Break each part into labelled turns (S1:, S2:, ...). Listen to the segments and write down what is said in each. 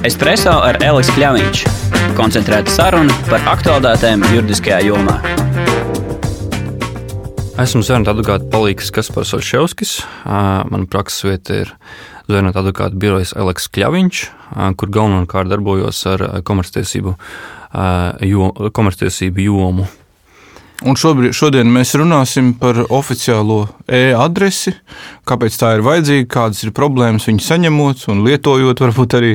S1: Espreso ar Elisu Kļāviņš. Koncentrēta saruna par aktuālitātēm juridiskajā jomā.
S2: Esmu Zvaigznes advokāta palīgs Kaspars Oševskis. Mana prakses vieta ir Zvaigznes advokāta birojas Eliks Kļāviņš, kur galvenokārt darbojos ar komerctiesību, jo, komerctiesību jomu.
S3: Un šobrīd, šodien mēs runāsim par oficiālo e-adresi, kāpēc tā ir vajadzīga, kādas ir problēmas viņu saņemot un lietojot, varbūt arī,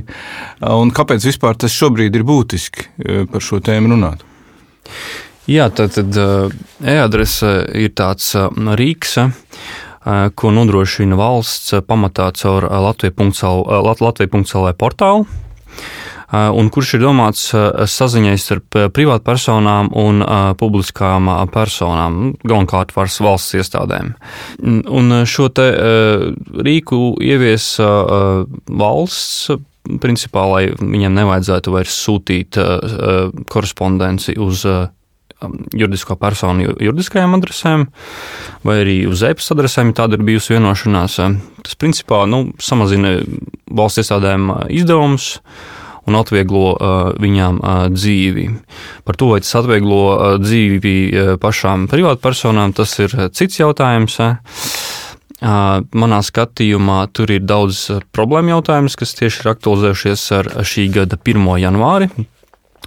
S3: un kāpēc vispār tas šobrīd ir būtiski par šo tēmu runāt.
S2: Jā, tad, tad e-adrese ir tāds rīks, ko nodrošina valsts pamatā caur Latvijas.CLV portālu un kurš ir domāts saziņai starp privātpersonām un publiskām personām, galvenokārt valsts iestādēm. Un šo te rīku ievies valsts principā, lai viņiem nevajadzētu vairs sūtīt korespondenci uz juridisko personu juridiskajām adresēm, vai arī uz e-pasta adresēm, ja tāda ir bijusi vienošanās. Tas principā nu, samazina valsts iestādēm izdevumus un atvieglo uh, viņām uh, dzīvi. Par to, vai tas atvieglo uh, dzīvi pašām privātpersonām, tas ir cits jautājums. Manā skatījumā tur ir daudz problēmu jautājumus, kas tieši ir aktualizējušies ar šī gada 1. janvāri.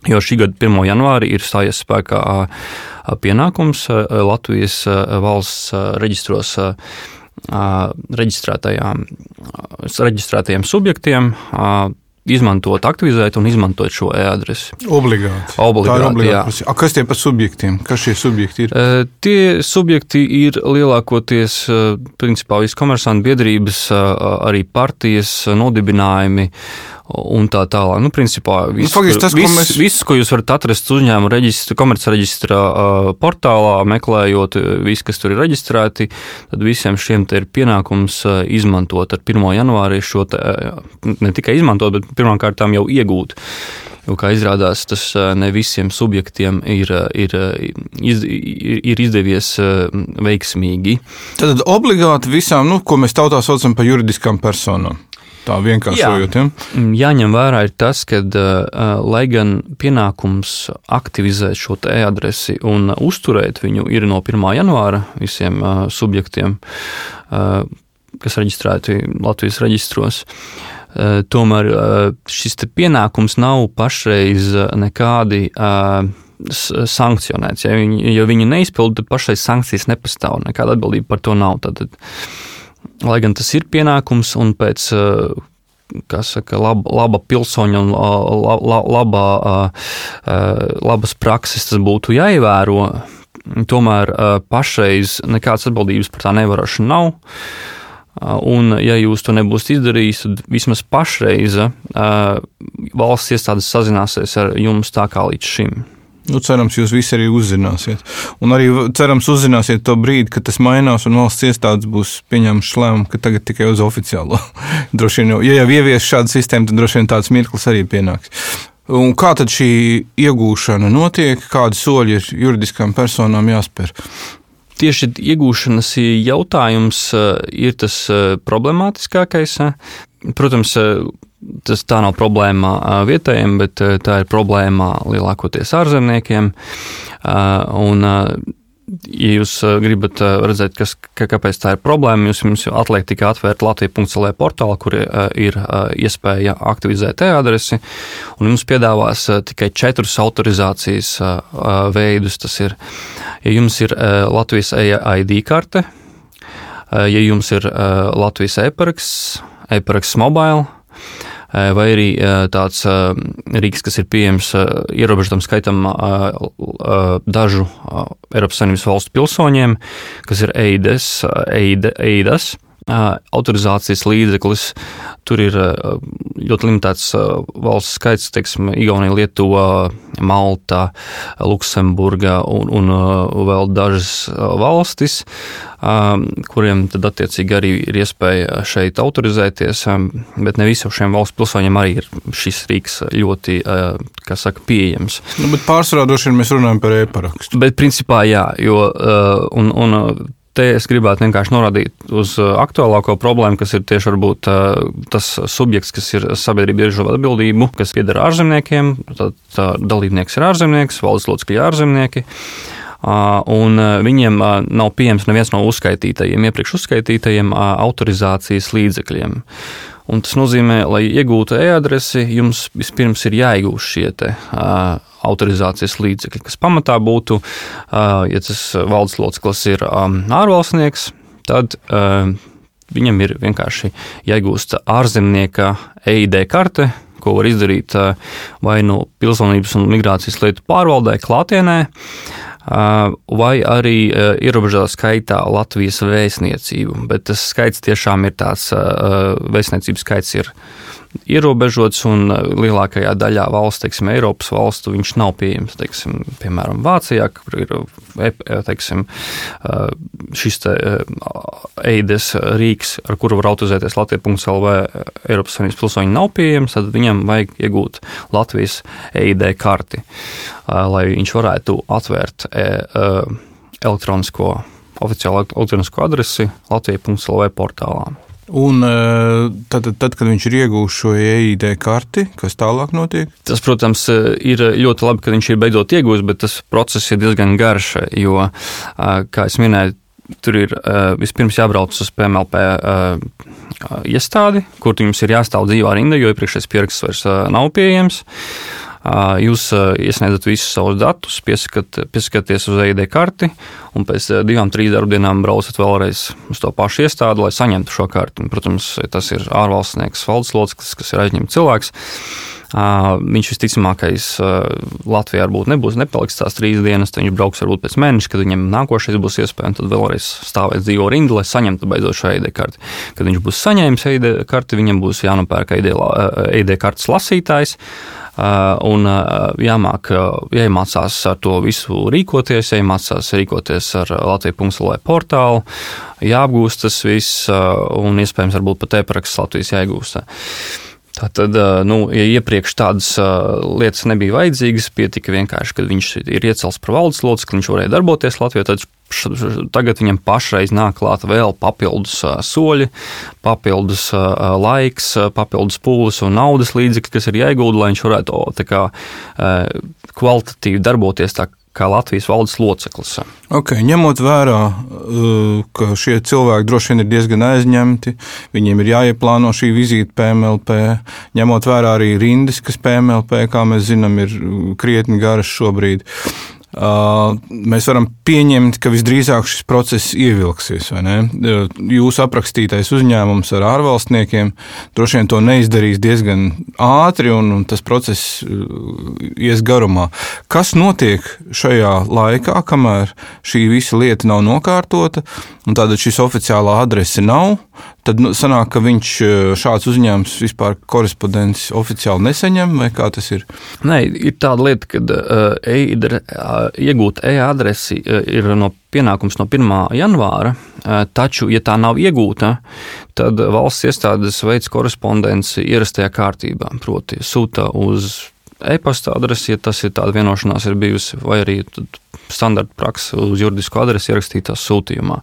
S2: Jo šī gada 1. janvāri ir stājies spēkā pienākums Latvijas valsts reģistros reģistrētajiem subjektiem izmantot, aktivizēt un izmantot šo e-adresi.
S3: Obligāti.
S2: obligāti,
S3: obligāti A, kas tie par subjektiem? Kas šie subjekti ir?
S2: E, tie subjekti ir lielākoties principā visas komersantu biedrības, arī partijas nodibinājumi un tā tālāk. Nu, principā, viss, nu, tas, viss, mēs... viss, ko jūs varat atrast uzņēmuma reģistra, komercreģistra uh, portālā, meklējot visu, kas tur ir reģistrēti, tad visiem šiem ir pienākums uh, izmantot ar 1. janvāri šo te, uh, ne tikai izmantot, bet pirmkārt jau iegūt. Jo, kā izrādās, tas ne visiem subjektiem ir, ir, iz, ir izdevies veiksmīgi.
S3: Tad obligāti visām, nu, ko mēs tautā saucam par juridiskām personām. Tā vienkāršojot.
S2: Ja? Mm, jāņem vērā ir tas, ka, uh, lai gan pienākums aktivizēt šo e-adresi un uzturēt viņu ir no 1. janvāra visiem uh, subjektiem, uh, kas reģistrēti Latvijas reģistros. Uh, tomēr uh, šis pienākums nav pašreiz nekādi uh, sankcionēts. Ja viņi, ja viņi neizpilda, tad pašai sankcijas nepastāv. Nekāda atbildība par to nav. Tad, tad lai gan tas ir pienākums un pēc saka, laba, laba pilsoņa un laba, laba, labas prakses tas būtu jāievēro, tomēr pašreiz nekādas atbildības par tā nevarošanu nav. Un, ja jūs to nebūsiet izdarījis, tad vismaz pašreiz valsts iestādes sazināsies ar jums tā kā līdz šim.
S3: Nu, cerams, jūs visi arī uzzināsiet. Un arī cerams, uzzināsiet to brīdi, kad tas mainās un valsts iestādes būs pieņēmušas lēmumu, ka tagad tikai uz oficiālo. droši vien, ja jau ievies šādu sistēmu, tad droši vien tāds mirklis arī pienāks. Un kā tad šī iegūšana notiek, kādi soļi ir juridiskām personām jāspēr?
S2: Tieši iegūšanas jautājums eh, ir tas eh, problemātiskākais. Protams, eh, tas tā nav problēma vietējiem, bet tā ir problēma lielākoties ārzemniekiem. Un, ja jūs gribat redzēt, kas, kāpēc tā ir problēma, jūs jums atliek tikai atvērt Latvijas.CLV portālu, kur ir iespēja aktivizēt e-adresi, un jums piedāvās tikai četrus autorizācijas veidus. Tas ir, ja jums ir Latvijas ID karte, ja jums ir Latvijas e-paraksts, e-paraksts mobile, vai arī tāds rīks, kas ir pieejams ierobežotam skaitam dažu Eiropas Savienības valstu pilsoņiem, kas ir EIDES, EIDAS autorizācijas līdzeklis. Tur ir ļoti limitēts valsts skaits, teiksim, Igaunija, Lietuva, Malta, Luksemburga un, un vēl dažas valstis, kuriem tad attiecīgi arī ir iespēja šeit autorizēties, bet ne visiem šiem valsts pilsoņiem arī ir šis rīks ļoti, kā saka, pieejams.
S3: Nu, bet pārsvarā droši vien mēs runājam par e-parakstu.
S2: Bet principā jā, jo un, un te es gribētu vienkārši norādīt uz aktuālāko problēmu, kas ir tieši varbūt tas subjekts, kas ir sabiedrība iežo atbildību, kas pieder ārzemniekiem. Tad dalībnieks ir ārzemnieks, valdes locekļi ārzemnieki un viņiem nav pieejams neviens no uzskaitītajiem, iepriekš uzskaitītajiem autorizācijas līdzekļiem. Un tas nozīmē, lai iegūtu e-adresi, jums vispirms ir jāiegūst šie te, uh, autorizācijas līdzekļi, kas pamatā būtu, uh, ja tas valdes loceklis ir um, ārvalstnieks, tad uh, viņam ir vienkārši jāiegūst ārzemnieka EID karte, ko var izdarīt vai no pilsonības un migrācijas lietu pārvaldē klātienē, vai arī ierobežotā skaitā Latvijas vēstniecību. Bet tas skaits tiešām ir tāds, vēstniecības skaits ir ierobežots, un uh, lielākajā daļā valsts, teiksim, Eiropas valstu, viņš nav pieejams. Teiksim, piemēram, Vācijā, kur ir e, e, teiksim, uh, šis te eides rīks, ar kuru var autorizēties Latvijas.CLV, Eiropas Savienības pilsoņi nav pieejams, tad viņam vajag iegūt Latvijas EID karti, uh, lai viņš varētu atvērt e, elektronisko oficiālu elektronisko adresi Latvijas.CLV portālā.
S3: Un eh, tad, tad, kad viņš ir iegūmis šo EID karti, kas tālāk notiek?
S2: Tas, protams, ir ļoti labi, ka viņš ir beidzot iegūmis, bet tas process ir diezgan garš. Jo, eh, kā jau minēju, tur ir vispirms jābrauc uz PMLP iestādi, kur jums ir jāstāv dzīvā rinda, jo iepriekšējais pieraksts vairs nav pieejams. Jūs iesniedzat visus savus datus, piesakat, piesakāties uz EID karti, un pēc divām, trīs darbdienām braucat vēlreiz uz to pašu iestādi, lai saņemtu šo karti. Protams, tas ir ārvalstnieks, valdes loceklis, kas ir aizņemts cilvēks. Viņš visticamākais Latvijā varbūt nebūs, nepaliks tās trīs dienas, viņš brauks varbūt pēc mēneša, kad viņam nākošais būs iespēja, un tad vēlreiz stāvēt dzīvo rindu, lai saņemtu beidzot šo EID karti. Kad viņš būs saņēmis EID karti, viņam būs jānopērk EID kartes lasītājs. Un jāmāk, jāiemācās ar to visu rīkoties, jāiemācās rīkoties ar Latvijas.CLV portālu, jāapgūst tas viss, un iespējams, varbūt pat e-paraksts Latvijas jāiegūst. Tātad, nu, ja iepriekš tādas lietas nebija vajadzīgas, pietika vienkārši, ka viņš ir iecelts par valdes locekli, viņš varēja darboties Latvijā. Tad tagad viņam pašreiz nāk klāt vēl papildus soļi, papildus laiks, papildus pūles un naudas līdzekļi, kas ir jāiegūda, lai viņš varētu kā, kvalitatīvi darboties tā kā Latvijas valdes loceklis.
S3: Okay, ņemot vērā, ka šie cilvēki droši vien ir diezgan aizņemti, viņiem ir jāieplāno šī vizīte PMLP, ņemot vērā arī rindas, kas PMLP, kā mēs zinām, ir krietni garas šobrīd. Mēs varam pieņemt, ka visdrīzāk šis process ievilksies. Jūsu aprakstītais uzņēmums ar ārvalstniekiem droši vien to neizdarīs diezgan ātri, un, un tas process ies garumā. Kas notiek šajā laikā, kamēr šī visa lieta nav nokārtota, un tāda šis oficiālā adrese nav? Tad nu, sanāk, ka viņš e, šāds uzņēmums vispār korespondenci oficiāli neseņem, vai kā tas ir?
S2: Nē, ir tāda lieta, ka uh, e iegūt e-adresi ir no pienākums no 1. janvāra, taču, ja tā nav iegūta, tad valsts iestādes veids korespondenci ierastajā kārtībā, proti sūta uz e-pasta adresi, ja tas ir tāda vienošanās ir bijusi, vai arī standarta praksa uz juridisko adresi ierakstītās sūtījumā.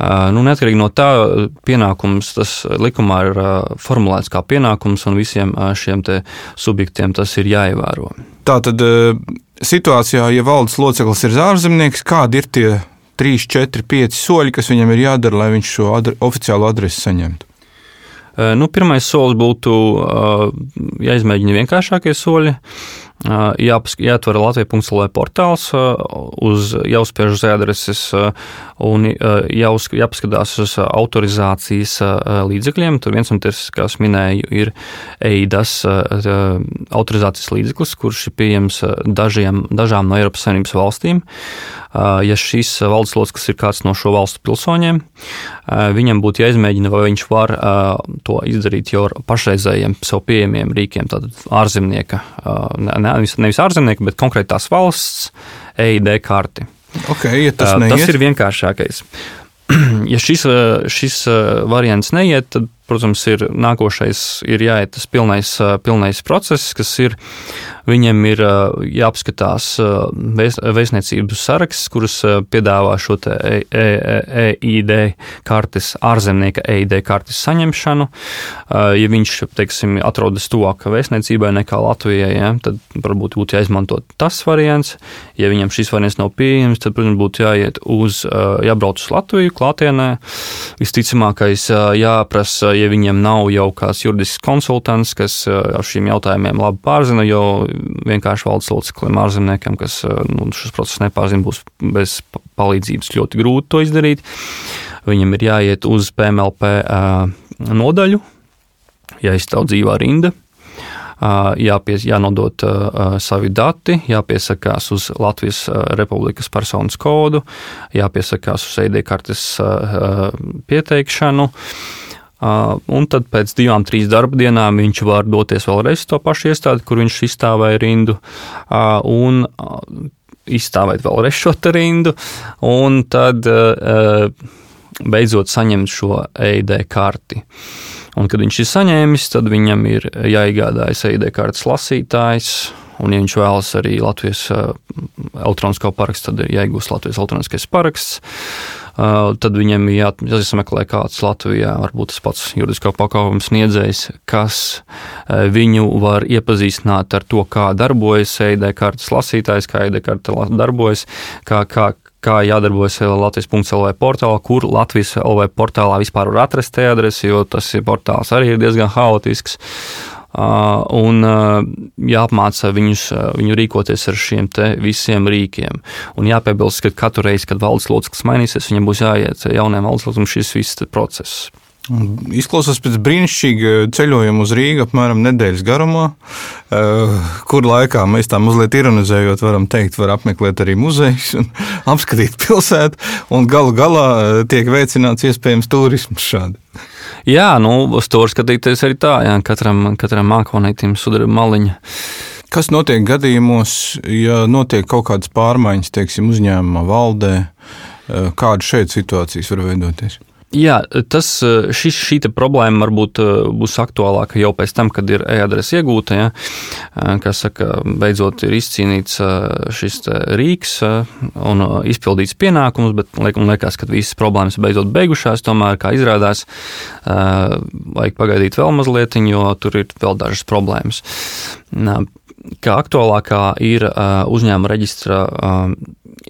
S2: Nu, neatkarīgi no tā, pienākums tas likumā ir formulēts kā pienākums, un visiem šiem subjektiem tas ir jāievēro.
S3: Tā tad situācijā, ja valdes loceklis ir ārzemnieks, kādi ir tie 3, 4, 5 soļi, kas viņam ir jādara, lai viņš šo adre, oficiālo adresi saņemtu?
S2: Nu, pirmais solis būtu jāizmēģina vienkāršākie soļi jāatver Latvijas.CLV portāls, uz, jāuzspiež uz adreses un jāuz, jāpaskatās uz autorizācijas līdzekļiem. Tur viens no tiem, kā es minēju, ir EIDAS autorizācijas līdzeklis, kurš ir pieejams dažiem, dažām no Eiropas Savienības valstīm. Ja šis valdes loceklis ir kāds no šo valstu pilsoņiem, viņam būtu jāizmēģina, vai viņš var to izdarīt jau ar pašreizējiem sev pieejamiem rīkiem, tātad ārzemnieka, nevis, nevis ārzemnieka, bet konkrētās valsts EID karti.
S3: Okay, ja tas,
S2: tas ir vienkāršākais. ja šis, šis variants neiet, tad protams, ir nākošais, ir jāiet tas pilnais, pilnais process, kas ir Viņiem ir jāapskatās vēstniecību saraksts, kurus piedāvā šo EID e, e, kartes, ārzemnieka EID kartes saņemšanu. Ja viņš, teiksim, atrodas tuvāk vēstniecībai nekā Latvijai, ja, tad varbūt būtu jāizmanto tas variants. Ja viņam šis variants nav pieejams, tad, protams, būtu jāiet uz, jābrauc uz Latviju klātienē. Visticamākais jāprasa, ja viņiem nav jau kāds juridisks konsultants, kas ar šiem jautājumiem labi pārzina, jo vienkārši valdes loceklim, ārzemniekam, kas eh, nu, šis process nepārzina, būs bez palīdzības ļoti grūti to izdarīt. Viņam ir jāiet uz PMLP eh, nodaļu, jāizstāv dzīvā rinda. Jāpies, jānodot uh, savi dati, jāpiesakās uz Latvijas Republikas personas kodu, jāpiesakās uz ID kartes uh, pieteikšanu. Uh, Uh, un tad pēc divām, trīs darba dienām viņš var doties vēlreiz uz to pašu iestādi, kur viņš izstāvēja rindu, uh, un uh, izstāvēt vēlreiz šo rindu, un tad beidzot saņemt šo EID karti. Un, kad viņš ir saņēmis, tad viņam ir jāiegādājas EID kartes lasītājs. Un, ja viņš vēlas arī Latvijas elektronisko parakstu, tad ir jāiegūst Latvijas elektroniskais paraksts. Tad viņiem ir jā, jāsameklē kāds Latvijā, varbūt tas pats juridiskā pakalpojuma sniedzējs, kas viņu var iepazīstināt ar to, kā darbojas EID kartes lasītājs, kā EID karte darbojas, kā, kā, kā jādarbojas Latvijas.CLV portālā, kur Latvijas LV portālā vispār var atrast te adresi, jo tas portāls arī ir diezgan haotisks. Uh, un uh, jāapmāca viņus, uh, viņu rīkoties ar šiem visiem rīkiem. Un jāpiebilst, ka katru reizi, kad valdes loceklis mainīsies, viņam būs jāiet jauniem valdes loceklim šis viss process.
S3: Izklausās pēc brīnišķīga ceļojuma uz Rīgā, apmēram nedēļas garumā, kur laikā mēs tā mazliet ironizējot, varam teikt, var apmeklēt arī muzejus un apskatīt pilsētu, un galu galā tiek veicināts iespējams turisms šādi.
S2: Jā, nu, uz to skatīties arī tā, jā, katram, katram mākonītim sudara maliņa.
S3: Kas notiek gadījumos, ja notiek kaut kādas pārmaiņas, teiksim, uzņēmuma valdē, kāda šeit situācijas var veidoties?
S2: Jā, tas, šis, šī problēma varbūt būs aktuālāka jau pēc tam, kad ir e-adrese iegūta. Ja, kā saka, beidzot ir izcīnīts šis rīks un izpildīts pienākums, bet man liekas, ka visas problēmas beidzot beigušās. Tomēr, kā izrādās, vajag pagaidīt vēl mazliet, jo tur ir vēl dažas problēmas kā aktuālākā ir uh, uzņēmuma reģistra uh,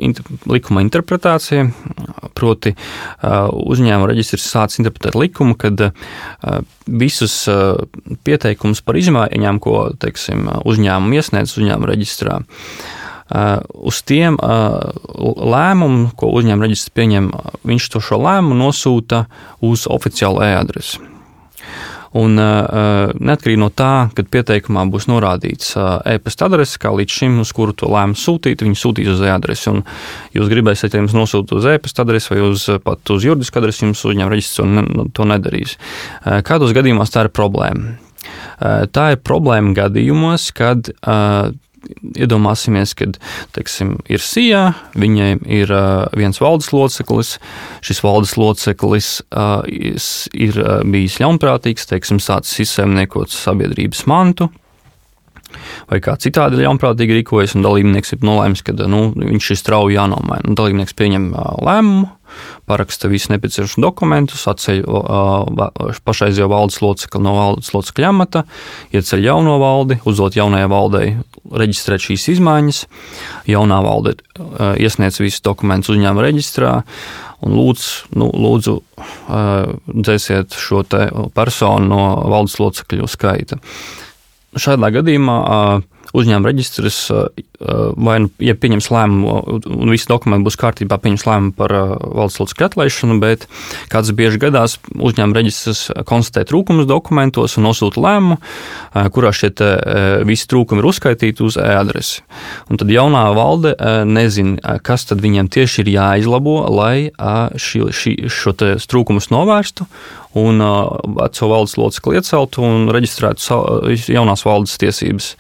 S2: inter, likuma interpretācija. Proti, uh, uzņēmuma reģistrs sācis interpretēt likumu, kad visus pieteikumus par izmaiņām, ko teiksim, uzņēmuma iesniedz uzņēmuma reģistrā, uz tiem lēmumu, ko uzņēmuma reģistrs pieņem, viņš to šo lēmumu nosūta uz oficiālu e-adresi. Un uh, neatkarīgi no tā, kad pieteikumā būs norādīts uh, e-pasta adrese, kā līdz šim, uz kuru to lēmumu sūtīt, viņi sūtīs uz e-adresi. Jūs gribēsiet, ja jums nosūtīt uz e-pasta adresi vai uz, pat uz juridisku adresi, jums uzņēmuma reģistrs ne, to nedarīs. Uh, kādos gadījumos tā ir problēma? Uh, tā ir problēma gadījumos, kad uh, iedomāsimies, ka teiksim, ir SIA, viņai ir viens valdes loceklis. Šis valdes loceklis ir bijis ļaunprātīgs, teiksim, sācis izsaimniekot sabiedrības mantu. Vai kā citādi ļaunprātīgi rīkojas, un dalībnieks ir nolēmis, ka nu, viņš ir strauji jānomaina. Dalībnieks pieņem lēmumu, paraksta visus nepieciešamos dokumentus, atceļ pašreizējo valdes locekli no valdes locekļa amata, ieceļ jauno valdi, uzdot jaunajai valdei reģistrēt šīs izmaiņas. Jaunā valde iesniedz visus dokumentus uzņēmuma reģistrā un lūdz, nu, lūdzu dzēsiet šo personu no valdes locekļu skaita. Šādā gadījumā uh, uzņēmuma reģistrs, uh, vai nu, ja pieņems lēmumu, un visi dokumenti būs kārtībā, pieņems lēmumu par uh, valsts locekļu atlaišanu, bet kāds bieži gadās, uzņēmuma reģistrs konstatē trūkumus dokumentos un nosūta lēmumu, uh, kurā šie visi trūkumi ir uzskaitīti uz e-adresi. Un tad jaunā valde nezina, kas tad viņiem tieši ir jāizlabo, lai ši, ši, šo trūkumus novērstu un veco valdes locekli ieceltu un reģistrētu jaunās valdes tiesības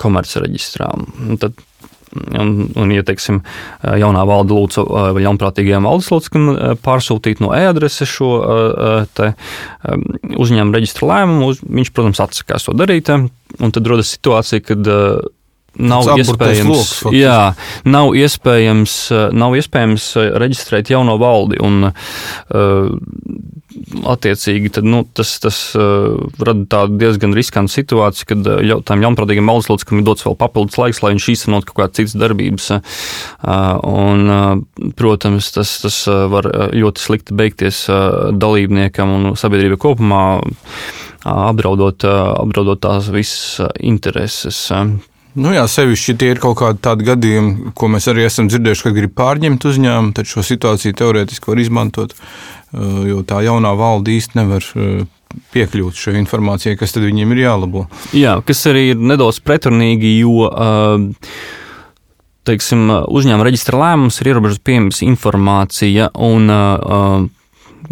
S2: komercreģistrā. Tad un, un ja teiksim, jaunā valde lūdzu ļaunprātīgajiem valdes locekļiem pārsūtīt no e-adreses šo te, uzņēmuma reģistra lēmumu, viņš, protams, atsakās to darīt. Un tad rodas situācija, kad nav iespējams, loks, jā, nav, iespējams, nav iespējams reģistrēt jauno valdi. Un, uh, attiecīgi tad, nu, tas, tas uh, rada tādu diezgan riskantu situāciju, kad uh, tām ļaunprātīgiem valdes locekļiem ir dots vēl papildus laiks, lai viņš īstenot kaut kādas citas darbības. Uh, un, uh, protams, tas, tas var ļoti slikti beigties uh, dalībniekam un sabiedrībai kopumā, uh, apdraudot, uh, apdraudot tās visas intereses. Uh,
S3: Nu jā, sevišķi tie ir kaut kādi tādi gadījumi, ko mēs arī esam dzirdējuši, kad grib pārņemt uzņēmumu, tad šo situāciju teorētiski var izmantot, uh, jo tā jaunā valde īsti nevar uh, piekļūt šai informācijai, kas tad viņiem ir jālabo.
S2: Jā, kas arī ir nedaudz pretrunīgi, jo. Uh, teiksim, uzņēmuma reģistra lēmums ir ierobežots pieejams informācija, un uh,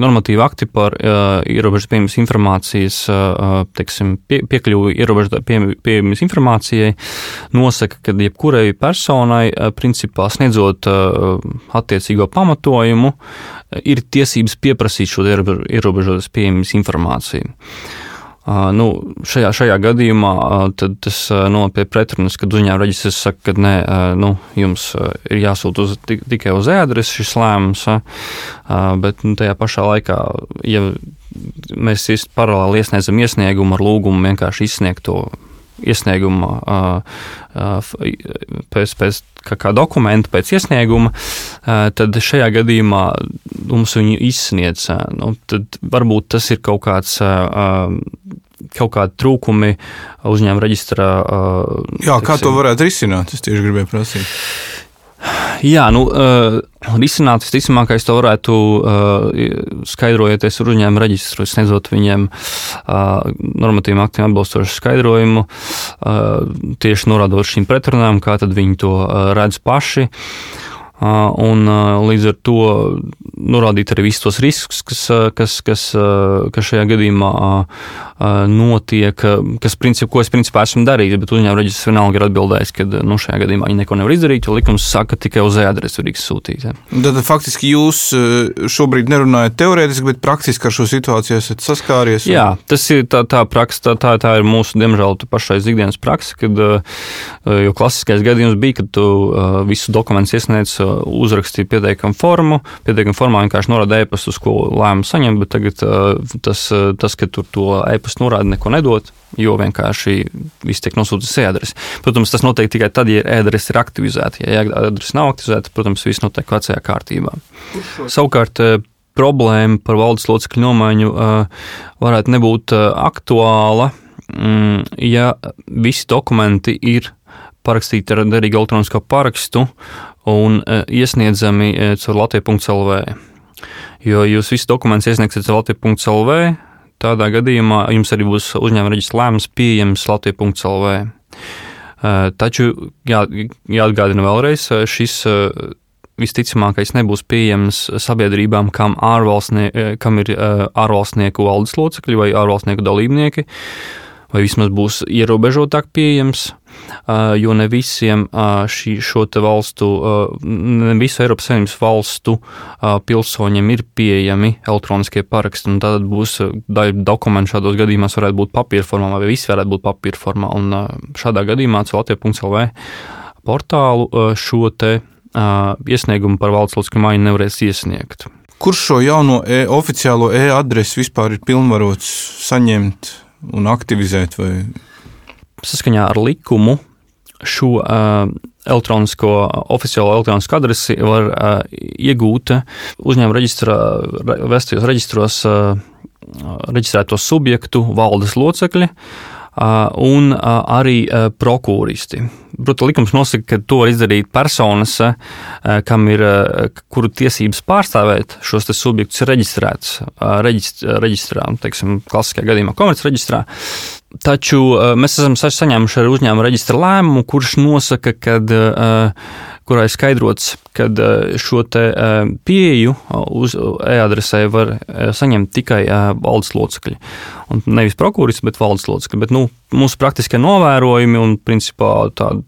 S2: normatīvi akti par uh, ierobežotas pieejamas informācijas, uh, teiksim, pie, piekļuvi ierobežotai pieejamas informācijai, nosaka, ka jebkurai personai, uh, principā sniedzot uh, attiecīgo pamatojumu, ir tiesības pieprasīt šo ierobežotas pieejamas informāciju. Nu, šajā, šajā gadījumā tas noved pie pretrunas, kad uzņēmuma reģistrs saka, ka nē, nu, jums ir jāsūta uz, tikai uz e-adresi šis lēmums, bet nu, tajā pašā laikā, ja mēs paralēli iesniedzam iesniegumu ar lūgumu vienkārši izsniegt to iesnieguma pēc, pēc kā, kā dokumenta, pēc iesnieguma, tad šajā gadījumā mums viņu izsniedz. Nu, tad varbūt tas ir kaut kāds kaut kādi trūkumi uzņēmuma reģistrā.
S3: Jā, kā teiksim, to varētu risināt? Es tieši gribēju prasīt.
S2: Jā, nu, uh, risināt visticamākais to varētu uh, skaidrojoties ar uzņēmumu reģistru, sniedzot viņiem uh, normatīviem aktiem atbilstošu skaidrojumu, uh, tieši norādot šīm pretrunām, kā tad viņi to uh, redz paši. Uh, un līdz ar to norādīt arī visus tos riskus, kas, kas, kas, kas šajā gadījumā notiek, kas, princip, ko es principā esmu darījis, bet uzņēmuma reģistrs vienalga ir atbildējis, ka nu, šajā gadījumā viņi neko nevar izdarīt, jo likums saka, ka tikai uz e-adresi var izsūtīt. Ja.
S3: Tad faktiski jūs šobrīd nerunājat teorētiski, bet praktiski ar šo situāciju esat saskāries.
S2: Un... Jā, tas ir tā, tā praksa, tā, tā, tā ir mūsu, diemžēl, pašais ikdienas praksa, kad jo klasiskais gadījums bija, kad tu visu dokumentus iesniedz uzrakstīja pieteikumu formu. Pieteikumu formā vienkārši norāda e-pastu, uz ko lēmumu saņemt, bet tagad uh, tas, uh, tas ka tur to e-pastu norāda neko nedod, jo vienkārši viss tiek nosūtīts e-adresi. Protams, tas notiek tikai tad, ja e-adrese ir aktivizēta. Ja e-adrese nav aktivizēta, protams, viss notiek vecajā kārtībā. Savukārt, uh, problēma par valdes locekļu nomaiņu varētu nebūt aktuāla, mm, ja visi dokumenti ir parakstīti ar derīgu elektronisko parakstu un e, iesniedzami e, caur Latviju.CLV. Jo jūs visus dokumentus iesniegsiet caur Latviju.CLV, tādā gadījumā jums arī būs uzņēmuma reģistra lēmums pieejams Latviju.CLV. E, taču jā, jāatgādina vēlreiz, šis visticamākais nebūs pieejams sabiedrībām, kam, kam ir ārvalstnieku valdes locekļi vai ārvalstnieku dalībnieki, vai vismaz būs ierobežotāk pieejams jo ne visiem šī, šo valstu, ne visu Eiropas Savienības valstu pilsoņiem ir pieejami elektroniskie paraksti. Tad būs daļa dokumentu šādos gadījumos varētu būt papīra formā, vai visi varētu būt papīra formā. Un šādā gadījumā Latvijas.CLV portālu šo te iesniegumu par valsts locekļu maiņu nevarēs iesniegt.
S3: Kurš šo jauno e oficiālo e-adresi vispār ir pilnvarots saņemt un aktivizēt? Vai?
S2: Saskaņā ar likumu šo uh, elektronisko, oficiālo elektronisko adresi var uh, iegūt uzņēmuma reģistrā, vēstījos reģistros uh, reģistrēto subjektu valdes locekļi uh, un uh, arī uh, prokūristi. Protams, likums nosaka, ka to var izdarīt personas, kam ir, kuru tiesības pārstāvēt šos subjektus, ir reģistrēts reģistrā, teiksim, klasiskajā gadījumā komercreģistrā. Taču uh, mēs esam saņēmuši arī uzņēmuma reģistra lēmumu, kurš nosaka, kad, uh, kurā ir skaidrots, ka uh, šo pieeju uz e-adresē var saņemt tikai valdes locekļi. Un nevis prokuris, bet valdes locekļi. Bet, nu, mūsu praktiskie novērojumi un principā tāda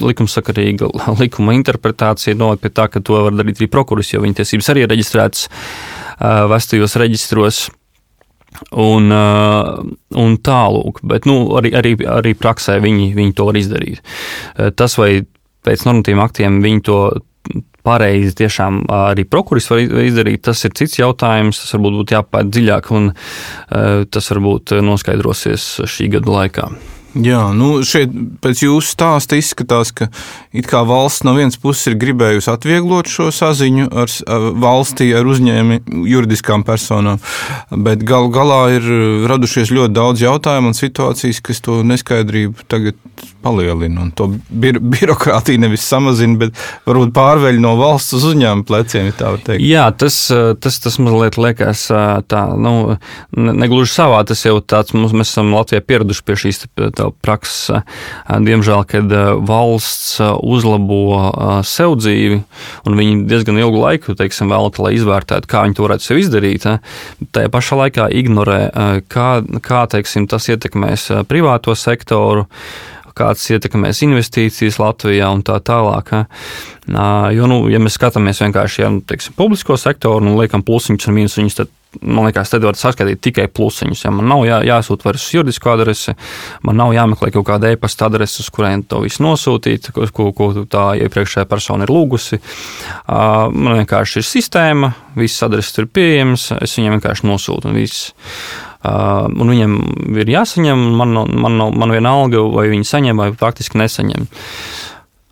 S2: likumsakarīga likuma interpretācija noved pie tā, ka to var darīt arī prokuris, jo viņa tiesības arī ir reģistrētas vestajos reģistros. Un, un tālāk, bet nu, arī, arī, arī praksē viņi, viņi to var izdarīt. Tas, vai pēc normatīviem aktiem viņi to pareizi tiešām arī prokuris var izdarīt, tas ir cits jautājums. Tas varbūt būtu jāpēta dziļāk, un tas varbūt noskaidrosies šī gada laikā.
S3: Jā, nu šeit pēc jūsu stāsta izskatās, ka it kā valsts no vienas puses ir gribējusi atvieglot šo saziņu ar, valstī, ar uzņēmumi, juridiskām personām, bet galu galā ir radušies ļoti daudz jautājumu un situācijas, kas to neskaidrību tagad palielina. Un to bir birokrātiju nevis samazina, bet varbūt pārveļ no valsts uz uzņēmumu pleciem, ja tā var teikt.
S2: Jā, tas, tas, tas mazliet liekas tā, nu, negluži savā, tas jau tāds, mums, mēs esam Latvijā pieraduši pie šīs tā, prakses. Diemžēl, kad valsts uzlabo sev dzīvi, un viņi diezgan ilgu laiku teiksim, vēlata, lai izvērtētu, kā viņi to varētu sev izdarīt, tajā pašā laikā ignorē, kā, kā teiksim, tas ietekmēs privāto sektoru kāds ietekmēs investīcijas Latvijā un tā tālāk. Jo, nu, ja mēs skatāmies vienkārši ja, nu, teiksim, publisko sektoru un liekam plusiņus un mīnusiņus, tad man liekas, tad var saskatīt tikai plusiņus. Ja man nav jā, jāsūta vairs juridisku adresi, man nav jāmeklē kaut kāda e-pasta adrese, uz kurien to visu nosūtīt, ko, ko, ko tā iepriekšējā persona ir lūgusi. Man vienkārši ir sistēma, visas adreses ir pieejamas, es viņiem vienkārši nosūtu un viss. Un viņiem ir jāsaņem, man, man, man vienalga, vai viņi saņem vai faktiski nesaņem.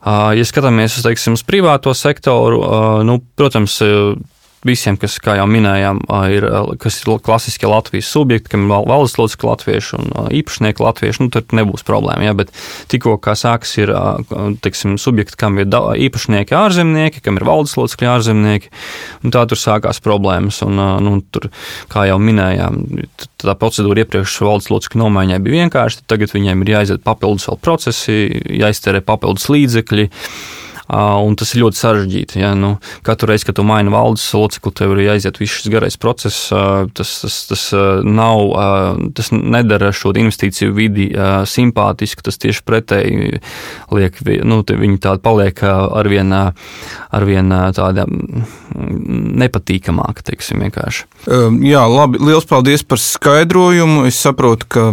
S2: Ja skatāmies uz, teiksim, uz privāto sektoru, nu, protams, visiem, kas, kā jau minējām, ir, kas ir klasiskie Latvijas subjekti, kam ir valdes locekļi latvieši un īpašnieki latvieši, nu, tad nebūs problēma. Ja? Bet tikko kā sāks ir teiksim, subjekti, kam ir īpašnieki ārzemnieki, kam ir valdes locekļi ārzemnieki, un tā tur sākās problēmas. Un, nu, tur, kā jau minējām, tā procedūra iepriekš valdes locekļu nomaiņai bija vienkārša, tagad viņiem ir jāiziet papildus vēl procesi, jāiztērē papildus līdzekļi. Un tas ir ļoti sarežģīti. Ja? Nu, katru reizi, kad tu maini valdes locekli, tev ir jāiziet viss šis garais process. Tas, tas, tas, nav, tas nedara šo investīciju vidi simpātisku. Tas tieši pretēji liek, nu, viņi tādi paliek arvien, arvien tāda nepatīkamāka, teiksim, vienkārši.
S3: Jā, labi. Liels paldies par skaidrojumu. Es saprotu, ka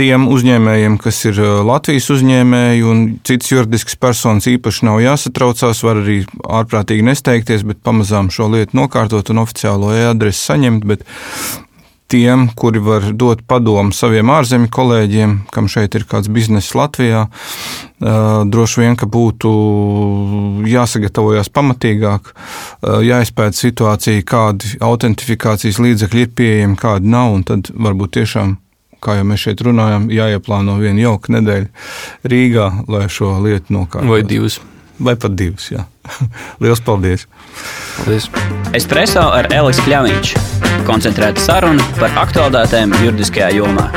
S3: tiem uzņēmējiem, kas ir Latvijas uzņēmēji un citas juridiskas personas, īpaši nav jāsatraucās. Var arī ārprātīgi nesteigties, bet pamazām šo lietu nokārtot un oficiālo e-adresi saņemt. Bet tiem, kuri var dot padomu saviem ārzemju kolēģiem, kam šeit ir kāds bizness Latvijā, droši vien, ka būtu jāsagatavojas pamatīgāk, jāizpēta situācija, kādi autentifikācijas līdzekļi ir pieejami, kādi nav, un tad varbūt tiešām kā jau mēs šeit runājam, jāieplāno viena jauka nedēļa Rīgā, lai šo lietu nokārtotu.
S2: Vai divas.
S3: Vai pat divas, jā. Lielas paldies!
S2: Paldies!
S1: Espreso ar Elisu Kļāviņš. Koncentrēta saruna par aktuālitātēm juridiskajā jomā.